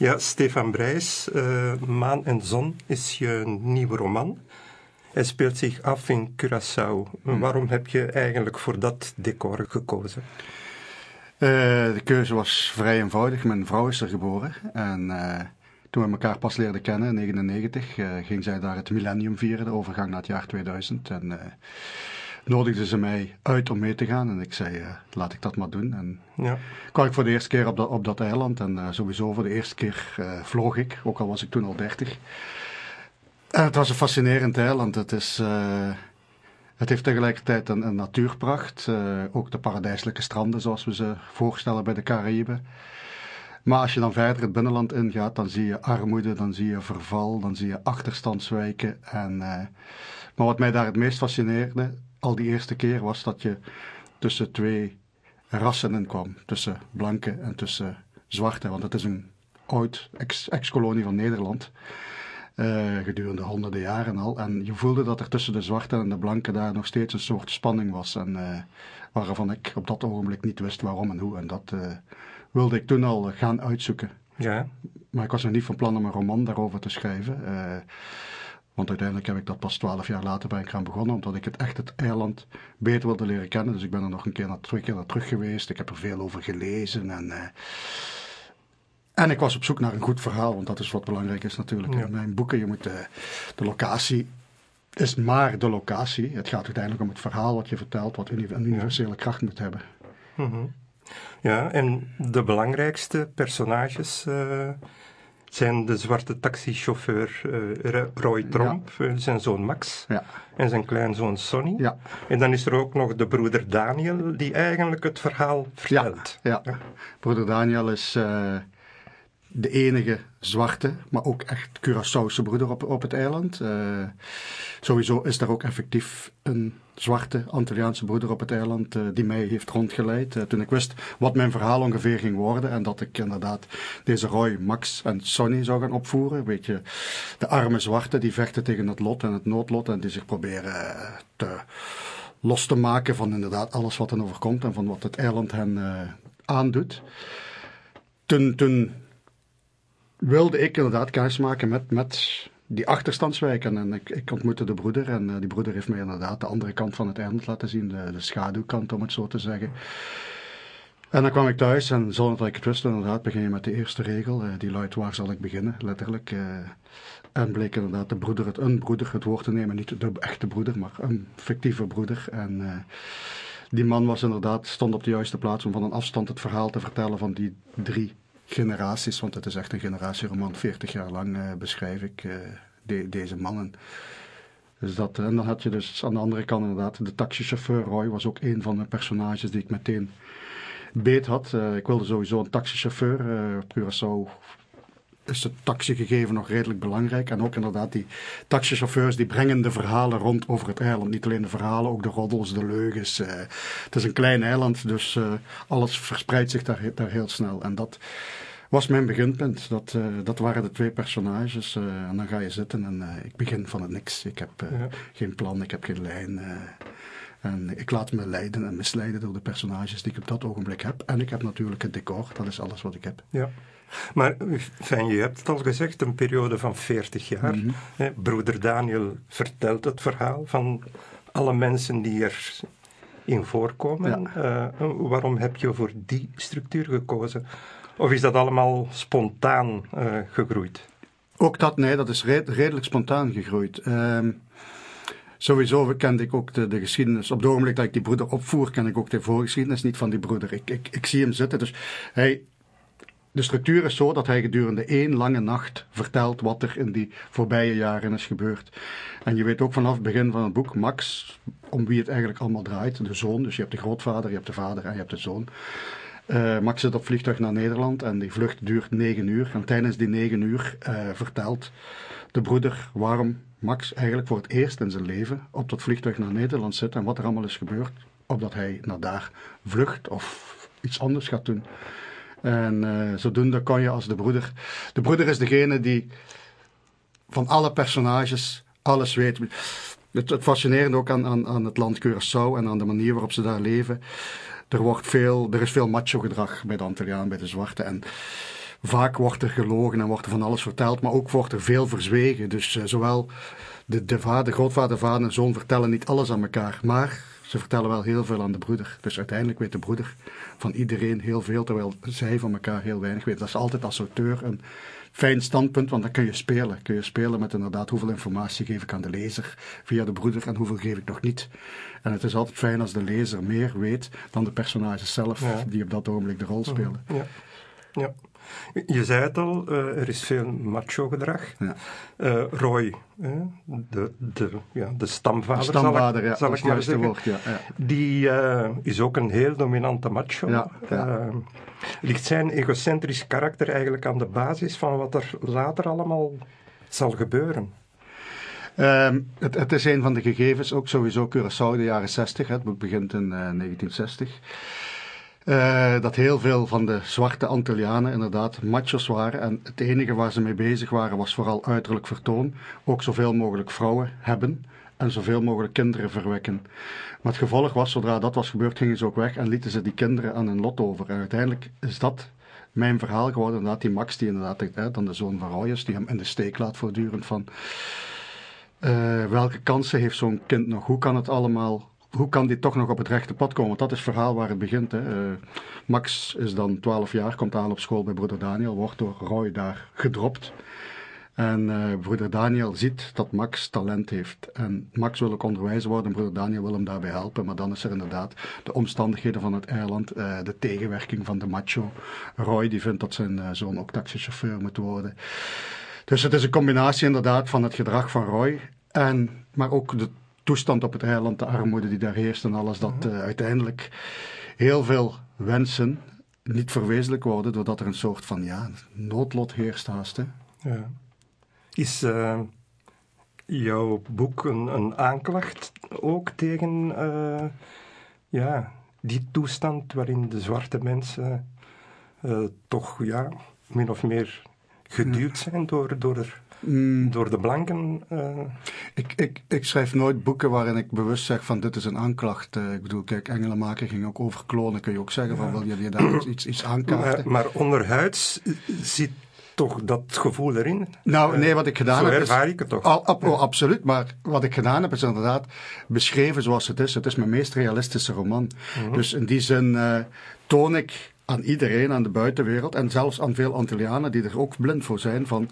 Ja, Stefan Brijs, uh, Maan en Zon is je nieuwe roman. Hij speelt zich af in Curaçao. Hmm. Waarom heb je eigenlijk voor dat decor gekozen? Uh, de keuze was vrij eenvoudig. Mijn vrouw is er geboren. En uh, toen we elkaar pas leerden kennen, in 1999, ging zij daar het millennium vieren, de overgang naar het jaar 2000. En nodigde ze mij uit om mee te gaan. En ik zei, uh, laat ik dat maar doen. En ja. kwam ik voor de eerste keer op dat, op dat eiland. En uh, sowieso voor de eerste keer uh, vloog ik, ook al was ik toen al dertig. En het was een fascinerend eiland. Het, is, het heeft tegelijkertijd een, een natuurpracht. ook de paradijselijke stranden zoals we ze voorstellen bij de Caraïben. Maar als je dan verder het binnenland ingaat, dan zie je armoede, dan zie je verval, dan zie je achterstandswijken. En, maar wat mij daar het meest fascineerde, al die eerste keer was dat je tussen twee rassen in kwam. Tussen blanke en tussen zwarte. Want het is een oud ex-kolonie van Nederland. Uh, gedurende honderden jaren al. En je voelde dat er tussen de zwarte en de blanke daar nog steeds een soort spanning was. En uh, waarvan ik op dat ogenblik niet wist waarom en hoe. En dat uh, wilde ik toen al gaan uitzoeken. Ja. Maar ik was nog niet van plan om een roman daarover te schrijven. Want uiteindelijk heb ik dat pas twaalf jaar later ben ik begonnen, omdat ik het echt het eiland beter wilde leren kennen. Dus ik ben er nog een keer naar, twee keer naar terug geweest. Ik heb er veel over gelezen en... Uh, en ik was op zoek naar een goed verhaal, want dat is wat belangrijk is natuurlijk. In mijn boeken, je moet de, eh, de locatie is maar de locatie. Het gaat uiteindelijk om het verhaal wat je vertelt, wat een universele kracht moet hebben. Mhm. Ja, en de belangrijkste personages uh, zijn de zwarte taxichauffeur uh, Roy Tromp, ja. Eh, zijn zoon Max ja. en zijn kleinzoon Sonny. Ja. En dan is er ook nog de broeder Daniel, die eigenlijk het verhaal vertelt. Ja, broeder Daniel is uh, de enige zwarte, maar ook echt Curaçaose broeder op, op het eiland. Uh, sowieso is daar ook effectief een zwarte Antilliaanse broeder op het eiland uh, die mij heeft rondgeleid. Uh, toen ik wist wat mijn verhaal ongeveer ging worden en dat ik inderdaad deze Roy, Max en Sonny zou gaan opvoeren. Weet je, de arme zwarte die vechten tegen het lot en het noodlot en die zich proberen te los te maken van inderdaad alles wat hen overkomt en van wat het eiland hen aandoet. Toen, toen wilde ik inderdaad kennis maken met, met die achterstandswijken. En ik, ik ontmoette de broeder en uh, die broeder heeft mij inderdaad de andere kant van het eiland laten zien, de, de schaduwkant om het zo te zeggen. En dan kwam ik thuis en zonder dat ik het wist, inderdaad, begin je met de eerste regel. Uh, die luidt, waar zal ik beginnen, letterlijk. Uh, en bleek inderdaad de broeder, het een broeder, het woord te nemen, niet de echte broeder, maar een fictieve broeder. En die man was inderdaad, stond op de juiste plaats om van een afstand het verhaal te vertellen van die drie generaties, want het is echt een generatieroman, 40 jaar lang uh, beschrijf ik de, deze mannen. Dus dat, en dan had je dus aan de andere kant inderdaad de taxichauffeur Roy was ook een van de personages die ik meteen beet had. Uh, ik wilde sowieso een taxichauffeur. Uh, Curaçao is het taxigegeven nog redelijk belangrijk. En ook inderdaad die taxichauffeurs die brengen de verhalen rond over het eiland. Niet alleen de verhalen, ook de roddels, de leugens. Uh, het is een klein eiland, dus uh, alles verspreidt zich daar, daar heel snel. En dat was mijn beginpunt. Dat, uh, dat waren de twee personages. en dan ga je zitten en ik begin van het niks. Ik heb ja. geen plan, ik heb geen lijn. En ik laat me leiden en misleiden door de personages die ik op dat ogenblik heb. En ik heb natuurlijk het decor, dat is alles wat ik heb. Ja. Maar fijn, je hebt het al gezegd, een periode van 40 jaar. Mm Broeder Daniel vertelt het verhaal van alle mensen die erin voorkomen. Ja. Uh, waarom heb je voor die structuur gekozen? Of is dat allemaal spontaan uh, gegroeid? Ook dat, nee, dat is redelijk spontaan gegroeid. Uh, sowieso kende ik ook de, de, geschiedenis. Op het ogenblik dat ik die broeder opvoer, ken ik ook de voorgeschiedenis niet van die broeder. Ik, ik, ik zie hem zitten. Dus hij de structuur is zo dat hij gedurende één lange nacht vertelt wat er in die voorbije jaren is gebeurd. En je weet ook vanaf het begin van het boek, Max, om wie het eigenlijk allemaal draait. De zoon, dus je hebt de grootvader, je hebt de vader en je hebt de zoon. Uh, Max zit op vliegtuig naar Nederland en die vlucht duurt negen uur. En tijdens die negen uur uh, vertelt de broeder waarom Max eigenlijk voor het eerst in zijn leven op dat vliegtuig naar Nederland zit en wat er allemaal is gebeurd, opdat hij naar daar vlucht of iets anders gaat doen. En uh, zodoende kan je als de broeder. De broeder is degene die van alle personages alles weet. Het, het fascinerende ook aan, aan, aan het land Curaçao en aan de manier waarop ze daar leven. Er, wordt veel, er is veel macho gedrag bij de Antilliaan, bij de zwarte. En vaak wordt er gelogen en wordt er van alles verteld, maar ook wordt er veel verzwegen. Dus uh, zowel de, de vader, grootvader, vader en zoon vertellen niet alles aan elkaar, maar ze vertellen wel heel veel aan de broeder. Dus uiteindelijk weet de broeder van iedereen heel veel, terwijl zij van elkaar heel weinig weten. Dat is altijd als auteur een fijn standpunt, want dan kun je spelen. Kun je spelen met inderdaad hoeveel informatie geef ik aan de lezer via de broeder en hoeveel geef ik nog niet. En het is altijd fijn als de lezer meer weet dan de personages zelf die op dat ogenblik de rol spelen. Ja. ja. Je zei het al, uh, er is veel macho-gedrag. Ja. Uh, Roy, de, de, ja, de stamvader, de stamvader zal ik, ja, zal ik maar zeggen, woord, ja, die uh, is ook een heel dominante macho. ligt zijn egocentrisch karakter eigenlijk aan de basis van wat er later allemaal zal gebeuren? Um, het, het, is een van de gegevens, ook sowieso Curaçao de jaren 60. Hè, het boek begint in 1960. Uh, dat heel veel van de zwarte Antillianen inderdaad machos waren. En het enige waar ze mee bezig waren was vooral uiterlijk vertoon. Ook zoveel mogelijk vrouwen hebben en zoveel mogelijk kinderen verwekken. Maar het gevolg was, zodra dat was gebeurd, gingen ze ook weg en lieten ze die kinderen aan hun lot over. Uiteindelijk is dat mijn verhaal geworden. Inderdaad, die Max, die inderdaad hè, dan de zoon van Royers, die hem in de steek laat voortdurend van... Uh, welke kansen heeft zo'n kind nog? Hoe kan het allemaal hoe kan dit toch nog op het rechte pad komen? Want dat is het verhaal waar het begint. Hè. Uh, Max is dan 12 jaar, komt aan op school bij broeder Daniel, wordt door Roy daar gedropt. En uh, broeder Daniel ziet dat Max talent heeft. En Max wil ook onderwijzer worden en broeder Daniel wil hem daarbij helpen. Maar dan is er inderdaad de omstandigheden van het eiland, uh, de tegenwerking van de macho. Roy die vindt dat zijn zoon ook taxichauffeur moet worden. Dus het is een combinatie inderdaad van het gedrag van Roy en, maar ook de toestand op het eiland, de armoede die daar heerst en alles, dat uh, uiteindelijk heel veel wensen niet verwezenlijk worden, doordat er een soort van ja, noodlot heerst haast. Hè. Ja. Is uh, jouw boek een, een, aanklacht ook tegen uh, ja, die toestand waarin de zwarte mensen toch ja, min of meer geduwd zijn door, door Mm. Door de blanken? Uh... Ik, ik, ik schrijf nooit boeken waarin ik bewust zeg van dit is een aanklacht. Uh, ik bedoel, kijk, Engelenmaker ging ook over klonen. Kun je ook zeggen van wil je daar iets, iets aankaarten? Maar, maar onderhuids zit toch dat gevoel erin? Nou, nee, wat ik gedaan heb. Zo ervaar ik het toch? Al, oh, absoluut, maar wat ik gedaan heb is inderdaad beschreven zoals het is. Het is mijn meest realistische roman. Mhm. Dus in die zin uh, toon ik aan iedereen, aan de buitenwereld en zelfs aan veel Antillianen die er ook blind voor zijn van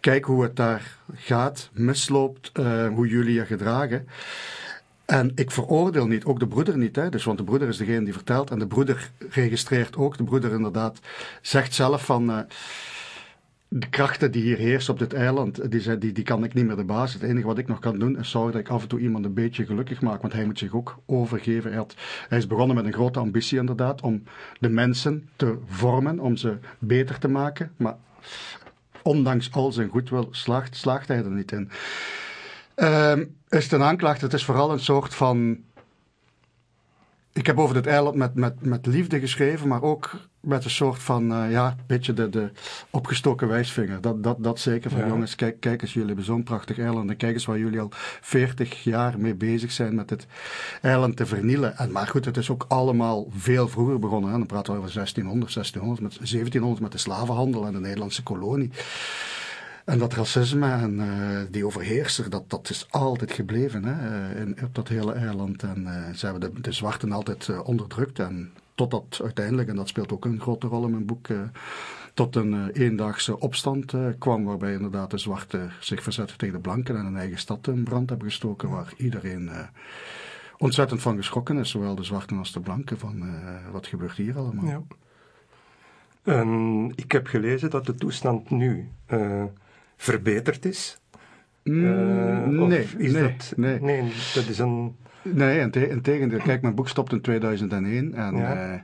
kijk hoe het daar gaat, misloopt, uh, hoe jullie je gedragen. En ik veroordeel niet, ook de broeder niet. Hè? Dus, want de broeder is degene die vertelt. En de broeder registreert ook. De broeder inderdaad zegt zelf van... Uh, de krachten die hier heersen op dit eiland, die, die, die kan ik niet meer de baas. Het enige wat ik nog kan doen is zorgen dat ik af en toe iemand een beetje gelukkig maak. Want hij moet zich ook overgeven. Hij, hij is begonnen met een grote ambitie inderdaad. Om de mensen te vormen, om ze beter te maken. Maar ondanks al zijn goedwil, slaagt, slaagt hij er niet in. Uh, is het een aanklacht? Het is vooral een soort van. Ik heb over dit eiland met, met, met liefde geschreven, maar ook met een soort van, uh, ja, beetje de, de opgestoken wijsvinger. Dat, dat, dat zeker van, jongens, kijk, kijk eens, jullie hebben zo'n prachtig eiland. En kijk eens waar jullie al 40 jaar mee bezig zijn met het eiland te vernielen. En, maar goed, het is ook allemaal veel vroeger begonnen. Hè. Dan praten we over 1600, 1600, met 1700 met de slavenhandel en de Nederlandse kolonie. En dat racisme en uh, die overheerser, dat, dat is altijd gebleven hè, eh, in, op dat hele eiland. En uh, ze hebben de, de zwarten altijd onderdrukt. En totdat uiteindelijk, en dat speelt ook een grote rol in mijn boek, tot een eendaagse opstand kwam, waarbij inderdaad de zwarte zich verzetten tegen de blanken en een eigen stad in brand hebben gestoken, waar iedereen ontzettend van geschrokken is, zowel de zwarten als de blanken, van wat gebeurt hier allemaal. Ja. Ik heb gelezen dat de toestand nu verbeterd is. Mm, nee, is nee, dat, nee. Nee, dat is een Nee, in, tegendeel. Kijk, mijn boek stopt in 2001 en ja. uh,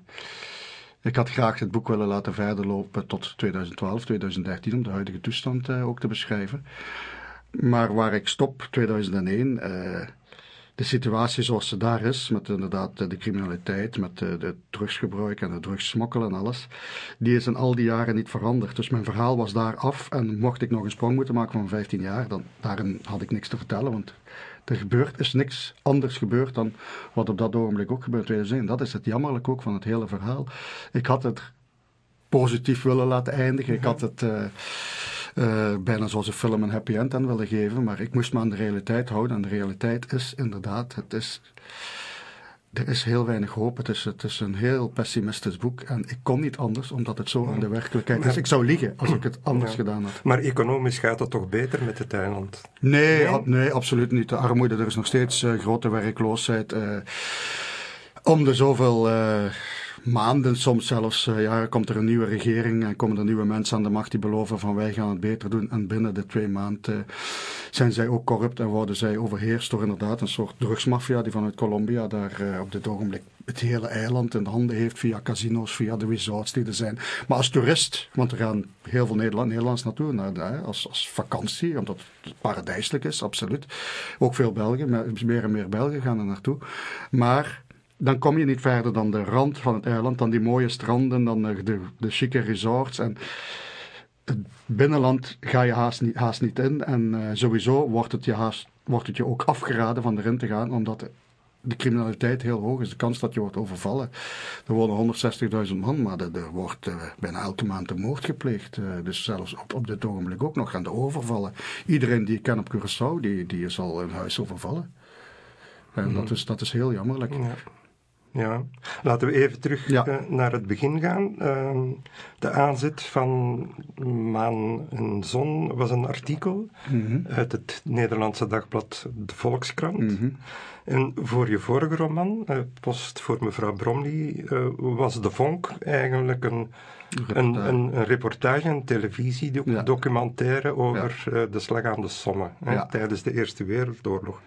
ik had graag het boek willen laten verder lopen tot 2012, 2013 om de huidige toestand uh, ook te beschrijven. Maar waar ik stop, 2001, uh, eh, de situatie zoals ze daar is, met inderdaad de criminaliteit, met de, de drugsgebruik en de drugssmokkel en alles, die is in al die jaren niet veranderd. Dus mijn verhaal was daar af en mocht ik nog een sprong moeten maken van 15 jaar, dan daarin had ik niks te vertellen, want er gebeurt, is niks anders gebeurd dan wat op dat ogenblik ook gebeurt. En dat is het jammerlijk ook van het hele verhaal. Ik had het positief willen laten eindigen. Ik had het uh, uh, bijna zoals een film een happy end aan willen geven, maar ik moest me aan de realiteit houden. En de realiteit is inderdaad, het is er is heel weinig hoop. Het is, het is een heel pessimistisch boek. En ik kon niet anders, omdat het zo aan de werkelijkheid is. Ik zou liegen als ik het anders gedaan had. Maar economisch gaat het toch beter met het eiland? Nee, nee? nee absoluut niet. De armoede, er is nog steeds uh, grote werkloosheid. Uh, om de zoveel... Maanden, soms zelfs uh, jaren, komt er een nieuwe regering en komen er nieuwe mensen aan de macht die beloven van wij gaan het beter doen. En binnen de twee maanden zijn zij ook corrupt en worden zij overheerst door inderdaad een soort drugsmafia die vanuit Colombia daar uh, op dit ogenblik het hele eiland in handen heeft via casino's, via de resorts die er zijn. Maar als toerist, want er gaan heel veel Nederland, Nederlands naartoe, naar de, als, als vakantie, omdat het paradijselijk is, absoluut. Ook veel Belgen, meer en meer Belgen gaan er naartoe. Maar dan kom je niet verder dan de rand van het eiland, dan die mooie stranden, dan de, de, de chique resorts. En het binnenland ga je haast niet, haast niet in. En uh, sowieso wordt het, je haast, wordt het je ook afgeraden van erin te gaan, omdat de criminaliteit heel hoog is. De kans dat je wordt overvallen. Er wonen 160.000 man, maar er, wordt uh, bijna elke maand een moord gepleegd. Uh, dus zelfs op, op dit ogenblik ook nog gaan de overvallen. Iedereen die ik ken op Curaçao, die, die is al een huis overvallen. En mm. dat, is, dat is heel jammerlijk. Ja. Ja, laten we even terug ja. uh, naar het begin gaan. Uh, de aanzet van Maan en Zon was een artikel mm -hmm. uit het Nederlandse dagblad De Volkskrant. Mm -hmm. En voor je vorige roman, uh, Post voor mevrouw Bromley, uh, was De Vonk eigenlijk een, een, een, een, reportage, een televisiedocumentaire ja. over ja. de slag aan de Somme hè, tijdens de Eerste Wereldoorlog.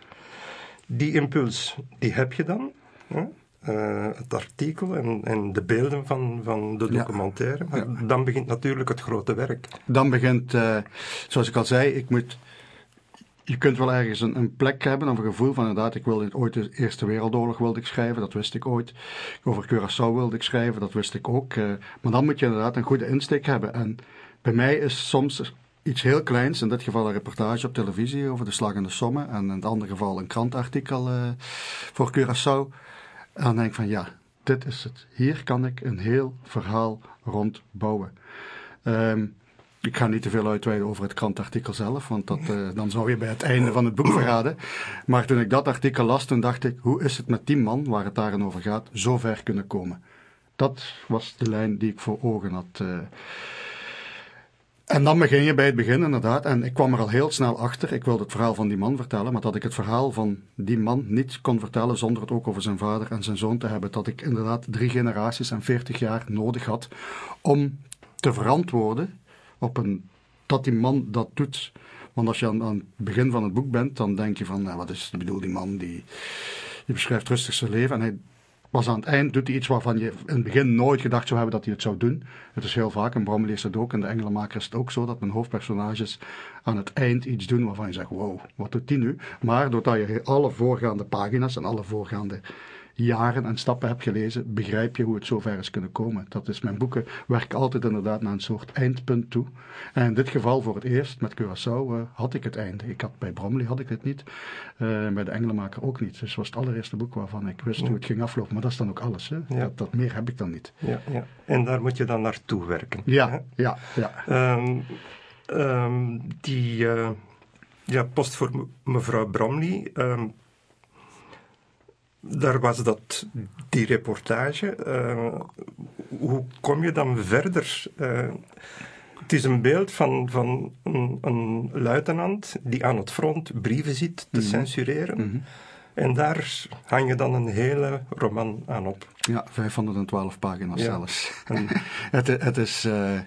Die impuls, die heb je dan. Hè? Uh, het artikel en, en, de beelden van, van de documentaire. Ja. Ja. Dan begint natuurlijk het grote werk. Dan begint, uh, zoals ik al zei, ik moet. Je kunt wel ergens een, een, plek hebben of een gevoel van inderdaad, ik wilde ooit de Eerste Wereldoorlog wilde ik schrijven, dat wist ik ooit. Over Curaçao wilde ik schrijven, dat wist ik ook. Uh, maar dan moet je inderdaad een goede insteek hebben. En bij mij is soms iets heel kleins, in dit geval een reportage op televisie over de slag in de sommen en in het andere geval een krantartikel voor Curaçao dan denk ik van ja, dit is het. Hier kan ik een heel verhaal rond bouwen. Um, ik ga niet te veel uitweiden over het krantartikel zelf, want dat, uh, dan zou je bij het einde van het boek verraden. Maar toen ik dat artikel las, toen dacht ik, hoe is het met die man, waar het daarin over gaat, zo ver kunnen komen? Dat was de lijn die ik voor ogen had. Uh, en dan begin je bij het begin inderdaad. En ik kwam er al heel snel achter. Ik wilde het verhaal van die man vertellen, maar dat ik het verhaal van die man niet kon vertellen zonder het ook over zijn vader en zijn zoon te hebben. Dat ik inderdaad drie generaties en veertig jaar nodig had om te verantwoorden op een, dat die man dat doet. Want als je aan, het begin van het boek bent, dan denk je van, nou, wat is, ik bedoel, die man die, die beschrijft rustig zijn leven en hij Pas aan het eind doet hij iets waarvan je in het begin nooit gedacht zou hebben dat hij het zou doen. Het is heel vaak, en Bromley is het ook, en de Engelenmaker is het ook zo, dat mijn hoofdpersonages aan het eind iets doen waarvan je zegt, wow, wat doet die nu? Maar doordat je alle voorgaande pagina's en alle voorgaande jaren en stappen heb gelezen, begrijp je hoe het zover is kunnen komen. Dat is mijn boeken werken altijd inderdaad naar een soort eindpunt toe. En in dit geval voor het eerst met Curaçao uh, had ik het einde. Ik had, bij Bromley had ik het niet, uh, bij de Engelenmaker ook niet. Dus het was het allereerste boek waarvan ik wist hoe het ging aflopen. Maar dat is dan ook alles. Hè? Ja. Dat, dat, meer heb ik dan niet. Ja, ja. En daar moet je dan naartoe werken. Ja, hè? ja, ja. Um, um, die uh, ja, post voor mevrouw Bromley. Um, daar was dat, die reportage. Uh, hoe kom je dan verder? Uh, het is een beeld van, van een, een, luitenant die aan het front brieven zit te mm -hmm. censureren. Mm -hmm. En daar hang je dan een hele roman aan op. Ja, 512 pagina's ja. zelfs. het, het is. Uh,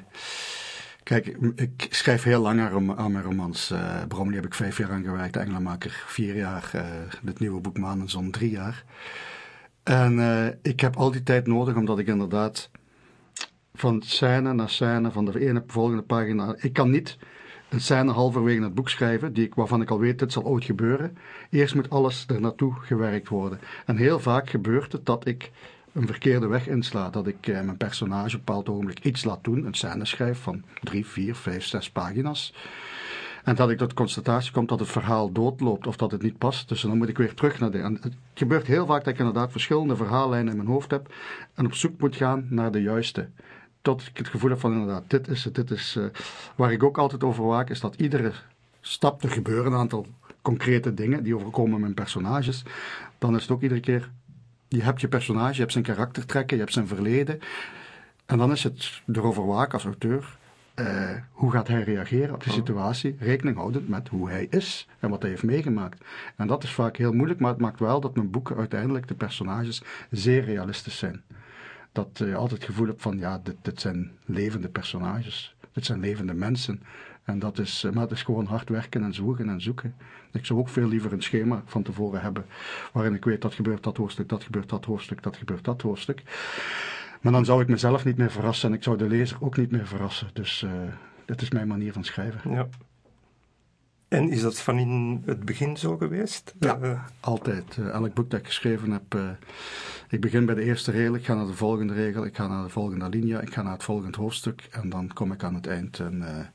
Kijk, ik schrijf heel lang aan, aan mijn romans. Uh, Bromley heb ik vijf jaar aan gewerkt, Engelenmaker vier jaar, uh, het nieuwe boek Maan en Zon drie jaar. En uh, ik heb al die tijd nodig, omdat ik inderdaad van scène naar scène, van de ene volgende pagina... Ik kan niet een scène halverwege het boek schrijven, die ik, waarvan ik al weet, dit zal ooit gebeuren. Eerst moet alles er naartoe gewerkt worden. En heel vaak gebeurt het dat ik een verkeerde weg insla. Dat ik eh, mijn personage op een bepaald ogenblik iets laat doen, een scène schrijf van drie, vier, vijf, zes pagina's. En dat ik tot constatatie kom dat het verhaal doodloopt of dat het niet past. Dus dan moet ik weer terug naar de. En het gebeurt heel vaak dat ik inderdaad verschillende verhaallijnen in mijn hoofd heb en op zoek moet gaan naar de juiste. tot ik het gevoel heb van inderdaad, dit is het, dit is... Uh, waar ik ook altijd over waak, is dat iedere stap, er gebeuren een aantal concrete dingen die overkomen mijn personages, dan is het ook iedere keer, je hebt je personage, je hebt zijn karaktertrekken, je hebt zijn verleden, en dan is het erover waken als auteur, uh, hoe gaat hij reageren op de situatie, rekening houdend met hoe hij is en wat hij heeft meegemaakt. En dat is vaak heel moeilijk, maar het maakt wel dat mijn boeken uiteindelijk, de personages, zeer realistisch zijn. Dat je altijd het gevoel hebt van, ja, dit, dit zijn levende personages, dit zijn levende mensen. En dat is, maar het is gewoon hard werken en zoeken en zoeken. Ik zou ook veel liever een schema van tevoren hebben, waarin ik weet dat gebeurt dat hoofdstuk, dat gebeurt dat hoofdstuk, dat gebeurt dat hoofdstuk. Maar dan zou ik mezelf niet meer verrassen en ik zou de lezer ook niet meer verrassen. Dus uh, dat is mijn manier van schrijven. Ja. En is dat van in het begin zo geweest? Ja, uh, altijd. Uh, elk boek dat ik geschreven heb, ik begin bij de eerste regel, ik ga naar de volgende regel, ik ga naar de volgende linia, ik ga naar het volgende hoofdstuk en dan kom ik aan het eind. En,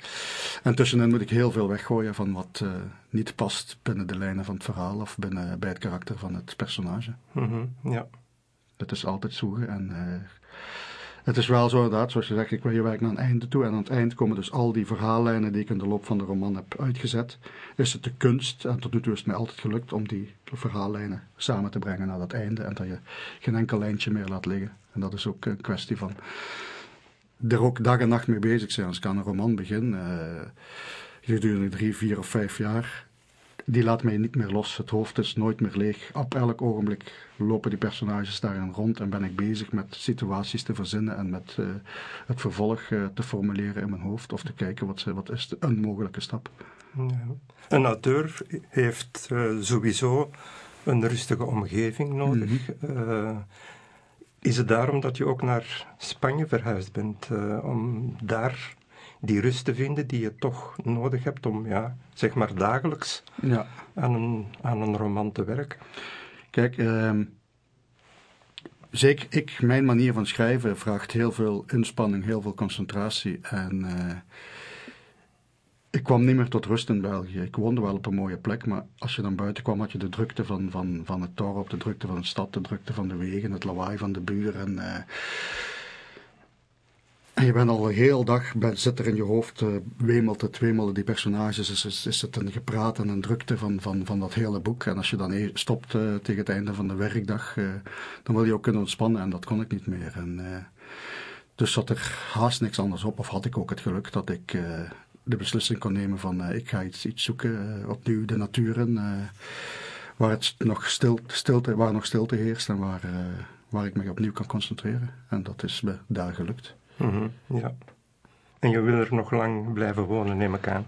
en tussenin moet ik heel veel weggooien van wat niet past binnen de lijnen van het verhaal of binnen, bij het karakter van het personage. Mm -hmm, ja. Dat is altijd zoeken en het is wel zo inderdaad, zoals je zegt, ik wil hier werk naar een einde toe. En aan het eind komen dus al die verhaallijnen die ik in de loop van de roman heb uitgezet. Is het de kunst, en tot nu toe is het mij altijd gelukt om die verhaallijnen samen te brengen naar dat einde. En dat je geen enkel lijntje meer laat liggen. En dat is ook een kwestie van er ook dag en nacht mee bezig zijn. Als ik een roman begin, uh, gedurende drie, vier of vijf jaar, die laat mij niet meer los. Het hoofd is nooit meer leeg. Op elk ogenblik lopen die personages daarin rond en ben ik bezig met situaties te verzinnen en met uh, het vervolg uh, te formuleren in mijn hoofd of te kijken wat, wat is de, een mogelijke stap. Ja. Een auteur heeft uh, sowieso een rustige omgeving nodig. Mm -hmm. is het daarom dat je ook naar Spanje verhuisd bent, om daar die rust te vinden die je toch nodig hebt om, ja, zeg maar dagelijks ja. aan, een, aan een roman te werken. Kijk, uh, zeker ik, mijn manier van schrijven vraagt heel veel inspanning, heel veel concentratie. En uh, ik kwam niet meer tot rust in België. Ik woonde wel op een mooie plek, maar als je dan buiten kwam, had je de drukte van, van, van het dorp, de drukte van de stad, de drukte van de wegen, het lawaai van de buren. Uh, en je bent al een heel dag, zit er in je hoofd, uh, wemelt het, wemelen die personages, is, is, het een gepraat en een drukte van, van, van dat hele boek. En als je dan e stopt uh, tegen het einde van de werkdag, uh, dan wil je ook kunnen ontspannen en dat kon ik niet meer. En, dus zat er haast niks anders op, of had ik ook het geluk dat ik de beslissing kon nemen van ik ga iets, iets zoeken, opnieuw de naturen, waar, het nog stil, stilte, waar nog stilte heerst en waar, waar ik me opnieuw kan concentreren. En dat is me daar gelukt. Mm -hmm, ja. En je wil er nog lang blijven wonen, neem ik aan.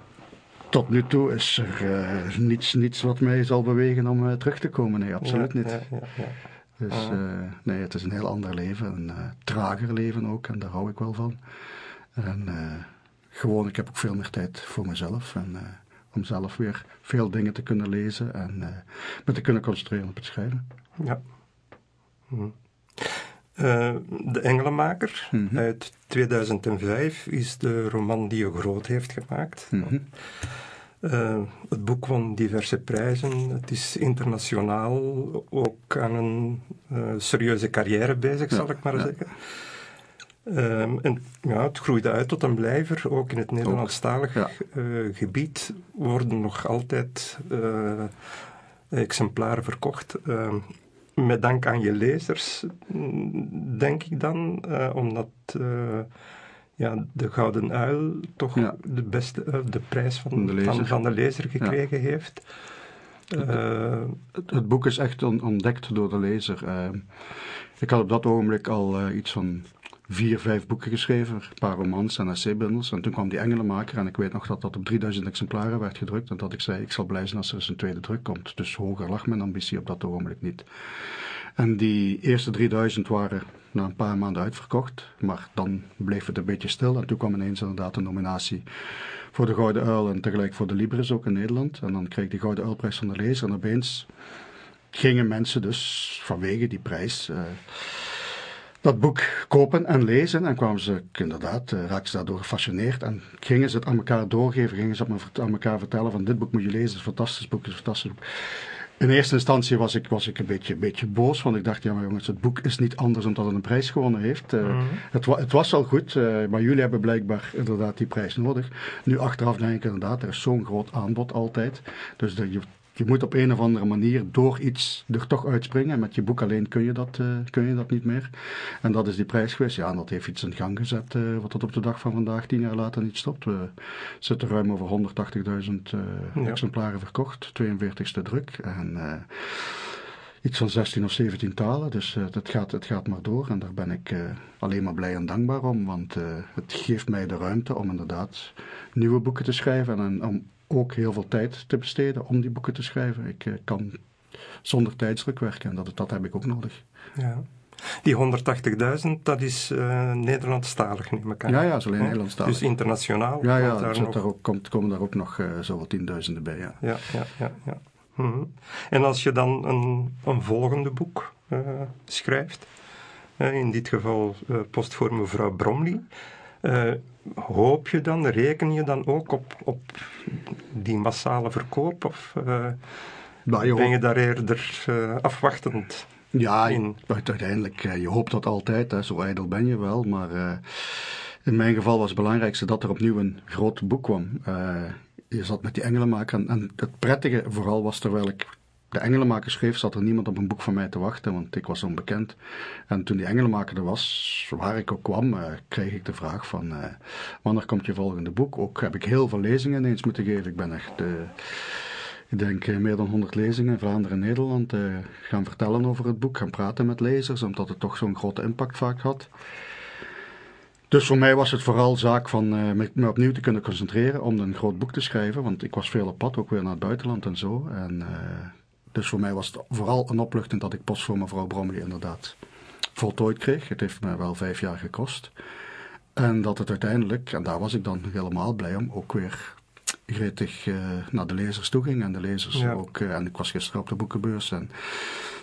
Tot nu toe is er uh, niets, niets wat mij zal bewegen om uh, terug te komen. Nee, absoluut ja, niet. Ja, ja, ja. Dus uh, nee, het is een heel ander leven. Een trager leven ook. En daar hou ik wel van. En gewoon, ik heb ook veel meer tijd voor mezelf. En om zelf weer veel dingen te kunnen lezen. En me te kunnen concentreren op het schrijven. Ja. Hm. Uh, de Engelenmaker mm -hmm. uit 2005 is de roman die je groot heeft gemaakt. Mm -hmm. uh, het boek won diverse prijzen. Het is internationaal ook aan een uh, serieuze carrière bezig, ja, zal ik maar ja. zeggen. Um, en ja, het groeide uit tot een blijver. Ook in het Nederlandstalig ja. gebied worden nog altijd exemplaren verkocht met dank aan je lezers, denk ik dan, uh, omdat uh, ja, de Gouden Uil toch ja. de, beste, uh, de prijs van de lezer, van, van de lezer gekregen ja. heeft. Het, het, boek is echt on, ontdekt door de lezer. ik had op dat ogenblik al iets van vier, vijf boeken geschreven, een paar romans en essaybundels. En toen kwam die Engelenmaker en ik weet nog dat dat op 3000 exemplaren werd gedrukt. En dat ik zei, ik zal blij zijn als er eens een tweede druk komt. Dus hoger lag mijn ambitie op dat ogenblik niet. En die eerste 3000 waren na een paar maanden uitverkocht. Maar dan bleef het een beetje stil. En toen kwam ineens inderdaad een nominatie voor de Gouden Uil en tegelijk voor de Libris ook in Nederland. En dan kreeg ik de Gouden Uilprijs van de lezer. En opeens gingen mensen dus vanwege die prijs... Uh, dat boek kopen en lezen. En kwamen ze inderdaad, uh, raakten ze daardoor gefascineerd. En gingen ze het aan elkaar doorgeven, gingen ze het aan elkaar vertellen van dit boek moet je lezen, het is een fantastisch boek, het is een fantastisch boek. in eerste instantie was ik, was ik een, beetje, een beetje boos, want ik dacht, ja maar jongens, het boek is niet anders omdat het een prijs gewonnen heeft. Uh, het, het, was al goed, uh, maar jullie hebben blijkbaar inderdaad die prijs nodig. Nu achteraf denk ik inderdaad, er is zo'n groot aanbod altijd. Dus de, je, je moet op een of andere manier door iets er toch uitspringen. En met je boek alleen kun je dat, uh, kun je dat niet meer. En dat is die prijs geweest. Ja, en dat heeft iets in gang gezet uh, wat tot op de dag van vandaag, tien jaar later, niet stopt. We zitten ruim over 180.000 uh, ja. exemplaren verkocht. 42ste druk. En iets van 16 of 17 talen. Dus uh, het, gaat, het gaat maar door. En daar ben ik uh, alleen maar blij en dankbaar om. Want uh, het geeft mij de ruimte om inderdaad nieuwe boeken te schrijven. En om ook heel veel tijd te besteden om die boeken te schrijven. Ik uh, kan zonder tijdsdruk werken en dat, dat heb ik ook nodig. Ja. Die 180.000, dat is uh, Nederlandstalig, neem ik aan. Ja, ja, is alleen Nederlandstalig. Dus internationaal? Ja, ja, daar, nog... daar ook, komt, komen daar ook nog uh, zoveel tienduizenden bij, ja. Ja, ja, ja. ja. Mm -hmm. En als je dan een, een volgende boek uh, schrijft, in dit geval Post voor mevrouw Bromley, hoop je dan, reken je dan ook op, op die massale verkoop? Of uh, nou, je ben je daar eerder uh, afwachtend ja, in? uiteindelijk, je hoopt dat altijd, hè, zo ijdel ben je wel. Maar in mijn geval was het belangrijkste dat er opnieuw een groot boek kwam. je zat met die engelenmaker en, en het prettige vooral was terwijl ik de Engelenmaker schreef, zat er niemand op een boek van mij te wachten, want ik was onbekend. En toen die Engelenmaker er was, waar ik ook kwam, uh, kreeg ik de vraag van, uh, wanneer komt je volgende boek? Ook heb ik heel veel lezingen ineens moeten geven. Ik ben echt, uh, ik denk, meer dan 100 lezingen in Vlaanderen en Nederland gaan vertellen over het boek, gaan praten met lezers, omdat het toch zo'n grote impact vaak had. Dus voor mij was het vooral zaak van me, opnieuw te kunnen concentreren om een groot boek te schrijven. Want ik was veel op pad, ook weer naar het buitenland en zo. En dus voor mij was het vooral een opluchting dat ik post voor mevrouw Bromley inderdaad voltooid kreeg. Het heeft me wel vijf jaar gekost. En dat het uiteindelijk, en daar was ik dan helemaal blij om, ook weer gretig uh, naar de lezers toe ging. En de lezers ja. ook, uh, en ik was gisteren op de boekenbeurs en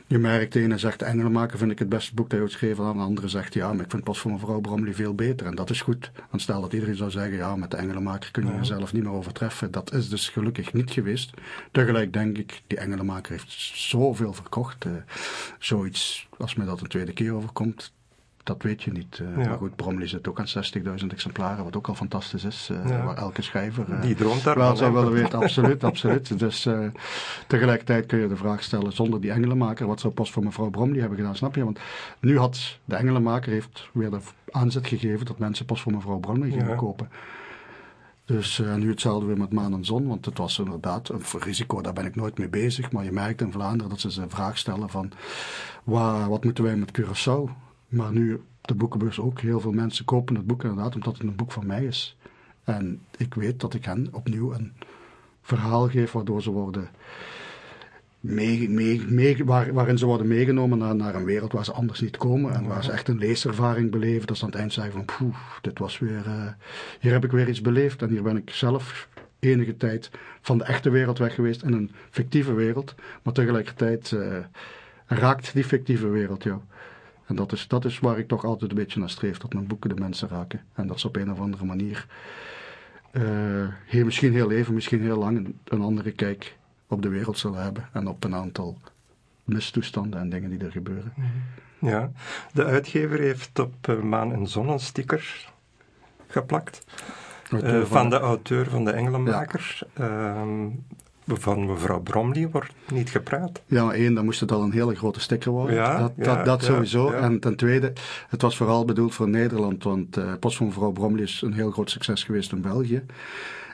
je merkt, de ene zegt Engelenmaker vind ik het beste boek dat je ooit geschreven. En de andere zegt ja, maar ik vind pas voor mevrouw Bromley veel beter. En dat is goed. Want stel dat iedereen zou zeggen ja, met de Engelenmaker kun je ja. jezelf niet meer overtreffen. Dat is dus gelukkig niet geweest. Tegelijk denk ik, die Engelenmaker heeft zoveel verkocht. Uh, zoiets, als mij dat een tweede keer overkomt, dat weet je niet. Uh, ja. Maar goed, Bromley zit ook aan 60.000 exemplaren, wat ook al fantastisch is. Uh, ja. Waar elke schrijver uh, Die droomt daar wel zou willen weten. Absoluut, absoluut. Dus tegelijkertijd kun je de vraag stellen, zonder die engelenmaker, wat zou pas voor mevrouw Bromley hebben gedaan, snap je? Want nu had de engelenmaker heeft weer de aanzet gegeven dat mensen pas voor mevrouw Bromley gingen ja. kopen. Dus uh, nu hetzelfde weer met maan en zon, want het was inderdaad een risico, daar ben ik nooit mee bezig. Maar je merkt in Vlaanderen dat ze de vraag stellen van, waar, wat moeten wij met Curaçao? Maar nu de boekenbeurs ook. Heel veel mensen kopen het boek inderdaad omdat het een boek van mij is. En ik weet dat ik hen opnieuw een verhaal geef waardoor ze worden mee, mee, mee, waar, waarin ze worden meegenomen naar, naar een wereld waar ze anders niet komen. En waar ze echt een leeservaring beleven. Dat ze aan het eind zeggen van dit was weer, uh, hier heb ik weer iets beleefd. En hier ben ik zelf enige tijd van de echte wereld weg geweest in een fictieve wereld. Maar tegelijkertijd uh, raakt die fictieve wereld jou. En dat is, dat is waar ik toch altijd een beetje naar streef, dat mijn boeken de mensen raken. En dat ze op een of andere manier, uh, heel, misschien heel even, misschien heel lang, een, een andere kijk op de wereld zullen hebben. En op een aantal mistoestanden en dingen die er gebeuren. Ja, de uitgever heeft op uh, Maan en Zon een sticker geplakt. Uh, van de auteur van de Engelenmaker. Ja. Uh, van mevrouw Bromley wordt niet gepraat. Ja, maar één, dan moest het al een hele grote sticker worden. Ja, dat, dat, ja, dat sowieso. Ja, en ten tweede, het was vooral bedoeld voor Nederland, want uh, Post van mevrouw Bromley is een heel groot succes geweest in België.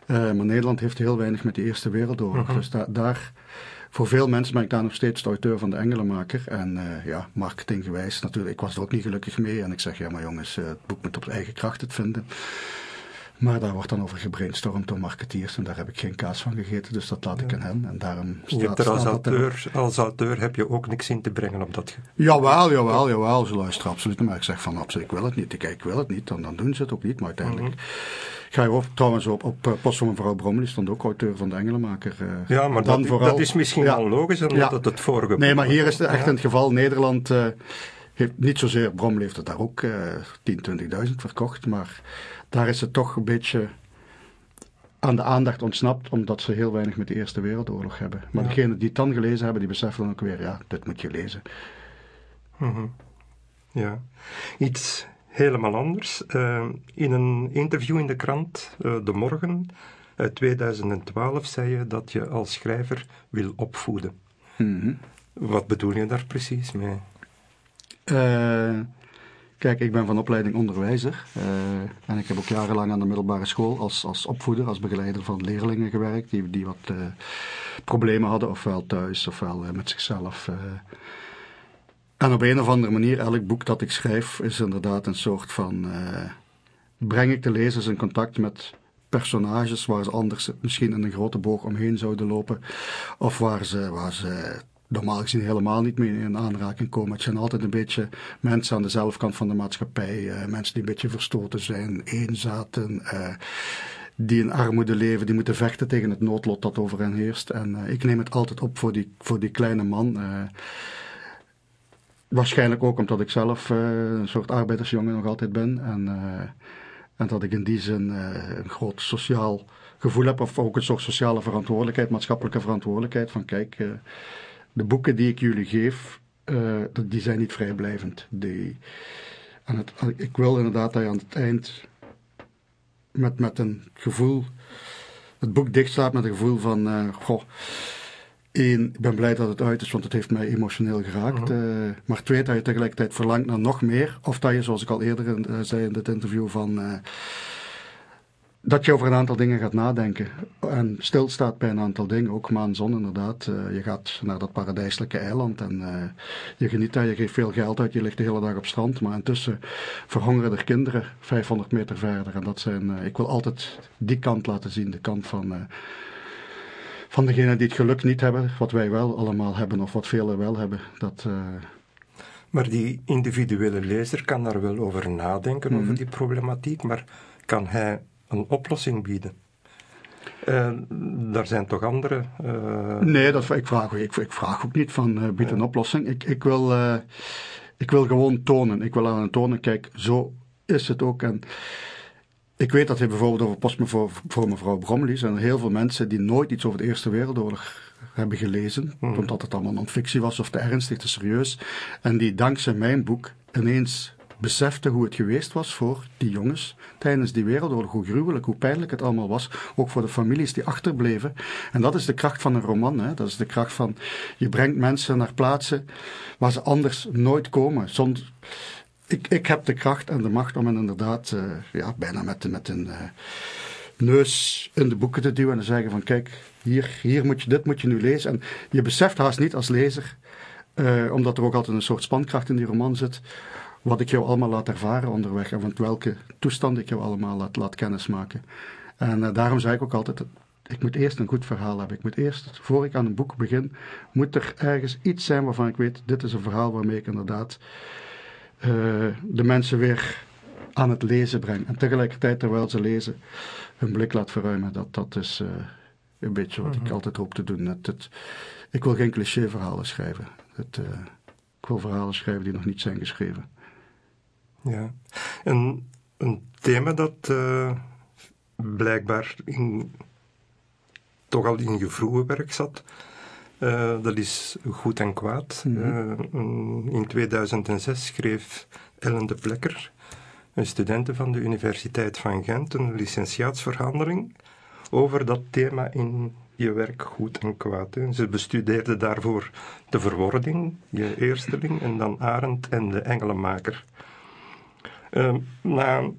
Uh, maar Nederland heeft heel weinig met de Eerste Wereldoorlog. Uh -huh. Dus da daar, voor veel mensen ben ik daar nog steeds de auteur van de Engelenmaker. En uh, ja, marketinggewijs natuurlijk, ik was er ook niet gelukkig mee. En ik zeg, ja maar jongens, het boek moet op eigen kracht het vinden. Maar daar wordt dan over gebrainstormd door marketeers en daar heb ik geen kaas van gegeten, dus dat laat ik ja. aan hen. En daarom staat, je hebt er als, auteur, als auteur heb je ook niks in te brengen op dat Jawel, jawel, jawel, ze luisteren absoluut. Maar ik zeg van absoluut, ik wil het niet. Ik, ik wil het niet, dan, dan doen ze het ook niet. Maar uiteindelijk mm -hmm. ga je op, trouwens op, op uh, post van mevrouw Brommel, stond ook auteur van de Engelenmaker. Uh, ja, maar dan dat, vooral, dat is misschien ja, wel logisch, omdat ja. het vorige... Nee, maar hier is het echt in het geval Nederland... Uh, heeft niet zozeer, Brommel heeft het daar ook 10, 20.000 verkocht, maar daar is het toch een beetje aan de aandacht ontsnapt omdat ze heel weinig met de Eerste Wereldoorlog hebben. Maar Ja. degenen die het dan gelezen hebben, die beseffen dan ook weer, ja, dit moet je lezen. Mhm. Ja. Iets helemaal anders. Eh, in een interview in de krant eh, De Morgen uit 2012 zei je dat je als schrijver wil opvoeden. Mhm. Wat bedoel je daar precies mee? Eh, kijk, ik ben van opleiding onderwijzer. eh, en ik heb ook jarenlang aan de middelbare school als, als opvoeder, als begeleider van leerlingen gewerkt. Die, die wat eh, problemen hadden, ofwel thuis ofwel eh, met zichzelf. En op een of andere manier, elk boek dat ik schrijf, is inderdaad een soort van. breng ik de lezers in contact met personages waar ze anders misschien in een grote boog omheen zouden lopen. Of waar ze, waar ze normaal gezien helemaal niet mee in aanraking komen. Het zijn altijd een beetje mensen aan de zelfkant van de maatschappij. eh, mensen die een beetje verstoten zijn, eenzaten. eh, die in armoede leven, die moeten vechten tegen het noodlot dat over hen heerst. En eh, ik neem het altijd op voor die, voor die kleine man. waarschijnlijk ook omdat ik zelf een soort arbeidersjongen nog altijd ben. En, en dat ik in die zin een groot sociaal gevoel heb, of ook een soort sociale verantwoordelijkheid, maatschappelijke verantwoordelijkheid. Van kijk, de boeken die ik jullie geef, eh, die zijn niet vrijblijvend. Die, het, ik wil inderdaad dat je aan het eind met, met een gevoel, het boek dichtslaat met een gevoel van, eh, goh, één, ik ben blij dat het uit is, want het heeft mij emotioneel geraakt. eh, maar twee, dat je tegelijkertijd verlangt naar nog meer. Of dat je, zoals ik al eerder zei in dit interview, van, dat je over een aantal dingen gaat nadenken. En stilstaat bij een aantal dingen. Ook maan, zon inderdaad. Eh, je gaat naar dat paradijselijke eiland en eh, je geniet daar. Je geeft veel geld uit. Je ligt de hele dag op strand. Maar intussen verhongeren er kinderen 500 meter verder. En dat zijn, eh, ik wil altijd die kant laten zien. De kant van, van degenen die het geluk niet hebben. Wat wij wel allemaal hebben of wat velen wel hebben. Dat... Maar die individuele lezer kan daar wel over nadenken, over die problematiek, maar kan hij een oplossing bieden? Eh, daar zijn toch andere. eh, Nee, dat, ik, vraag, ik, ik vraag ook niet van eh, bied een oplossing. Ik, ik, wil, ik wil gewoon tonen. Ik wil aan het tonen, kijk, zo is het ook. En ik weet dat hij bijvoorbeeld over Post voor, voor mevrouw Bromley zijn heel veel mensen die nooit iets over de Eerste Wereldoorlog hebben gelezen, omdat het allemaal non-fictie was of te ernstig, te serieus. En die dankzij mijn boek ineens besefte hoe het geweest was voor die jongens tijdens die wereldoorlog. Hoe gruwelijk, hoe pijnlijk het allemaal was. Ook voor de families die achterbleven. En dat is de kracht van een roman. Hè? Dat is de kracht van, je brengt mensen naar plaatsen waar ze anders nooit komen. Ik, ik heb de kracht en de macht om hen inderdaad eh, ja, bijna met, met een eh, neus in de boeken te duwen en te zeggen van kijk, hier, hier moet je, dit moet je nu lezen. En je beseft haast niet als lezer, eh, omdat er ook altijd een soort spankracht in die roman zit, wat ik jou allemaal laat ervaren onderweg en van welke toestand ik jou allemaal laat, laat kennismaken. En eh, daarom zei ik ook altijd, ik moet eerst een goed verhaal hebben. Ik moet eerst, voor ik aan een boek begin, moet er ergens iets zijn waarvan ik weet, dit is een verhaal waarmee ik inderdaad eh, de mensen weer aan het lezen breng. En tegelijkertijd, terwijl ze lezen, hun blik laat verruimen. Dat, dat is eh, een beetje wat ik altijd hoop te doen. Het, het, ik wil geen cliché-verhalen schrijven. Het, ik wil verhalen schrijven die nog niet zijn geschreven. Ja. En een thema dat eh, blijkbaar in, toch al in je vroege werk zat, eh, dat is goed en kwaad. Eh, in 2006 schreef Ellen de Plekker, een studente van de Universiteit van Gent, een licentiaatsverhandeling over dat thema in je werk goed en kwaad. Hè. Ze bestudeerde daarvoor de verwording, je eersteling, en dan Arend en de Engelenmaker. Uh, na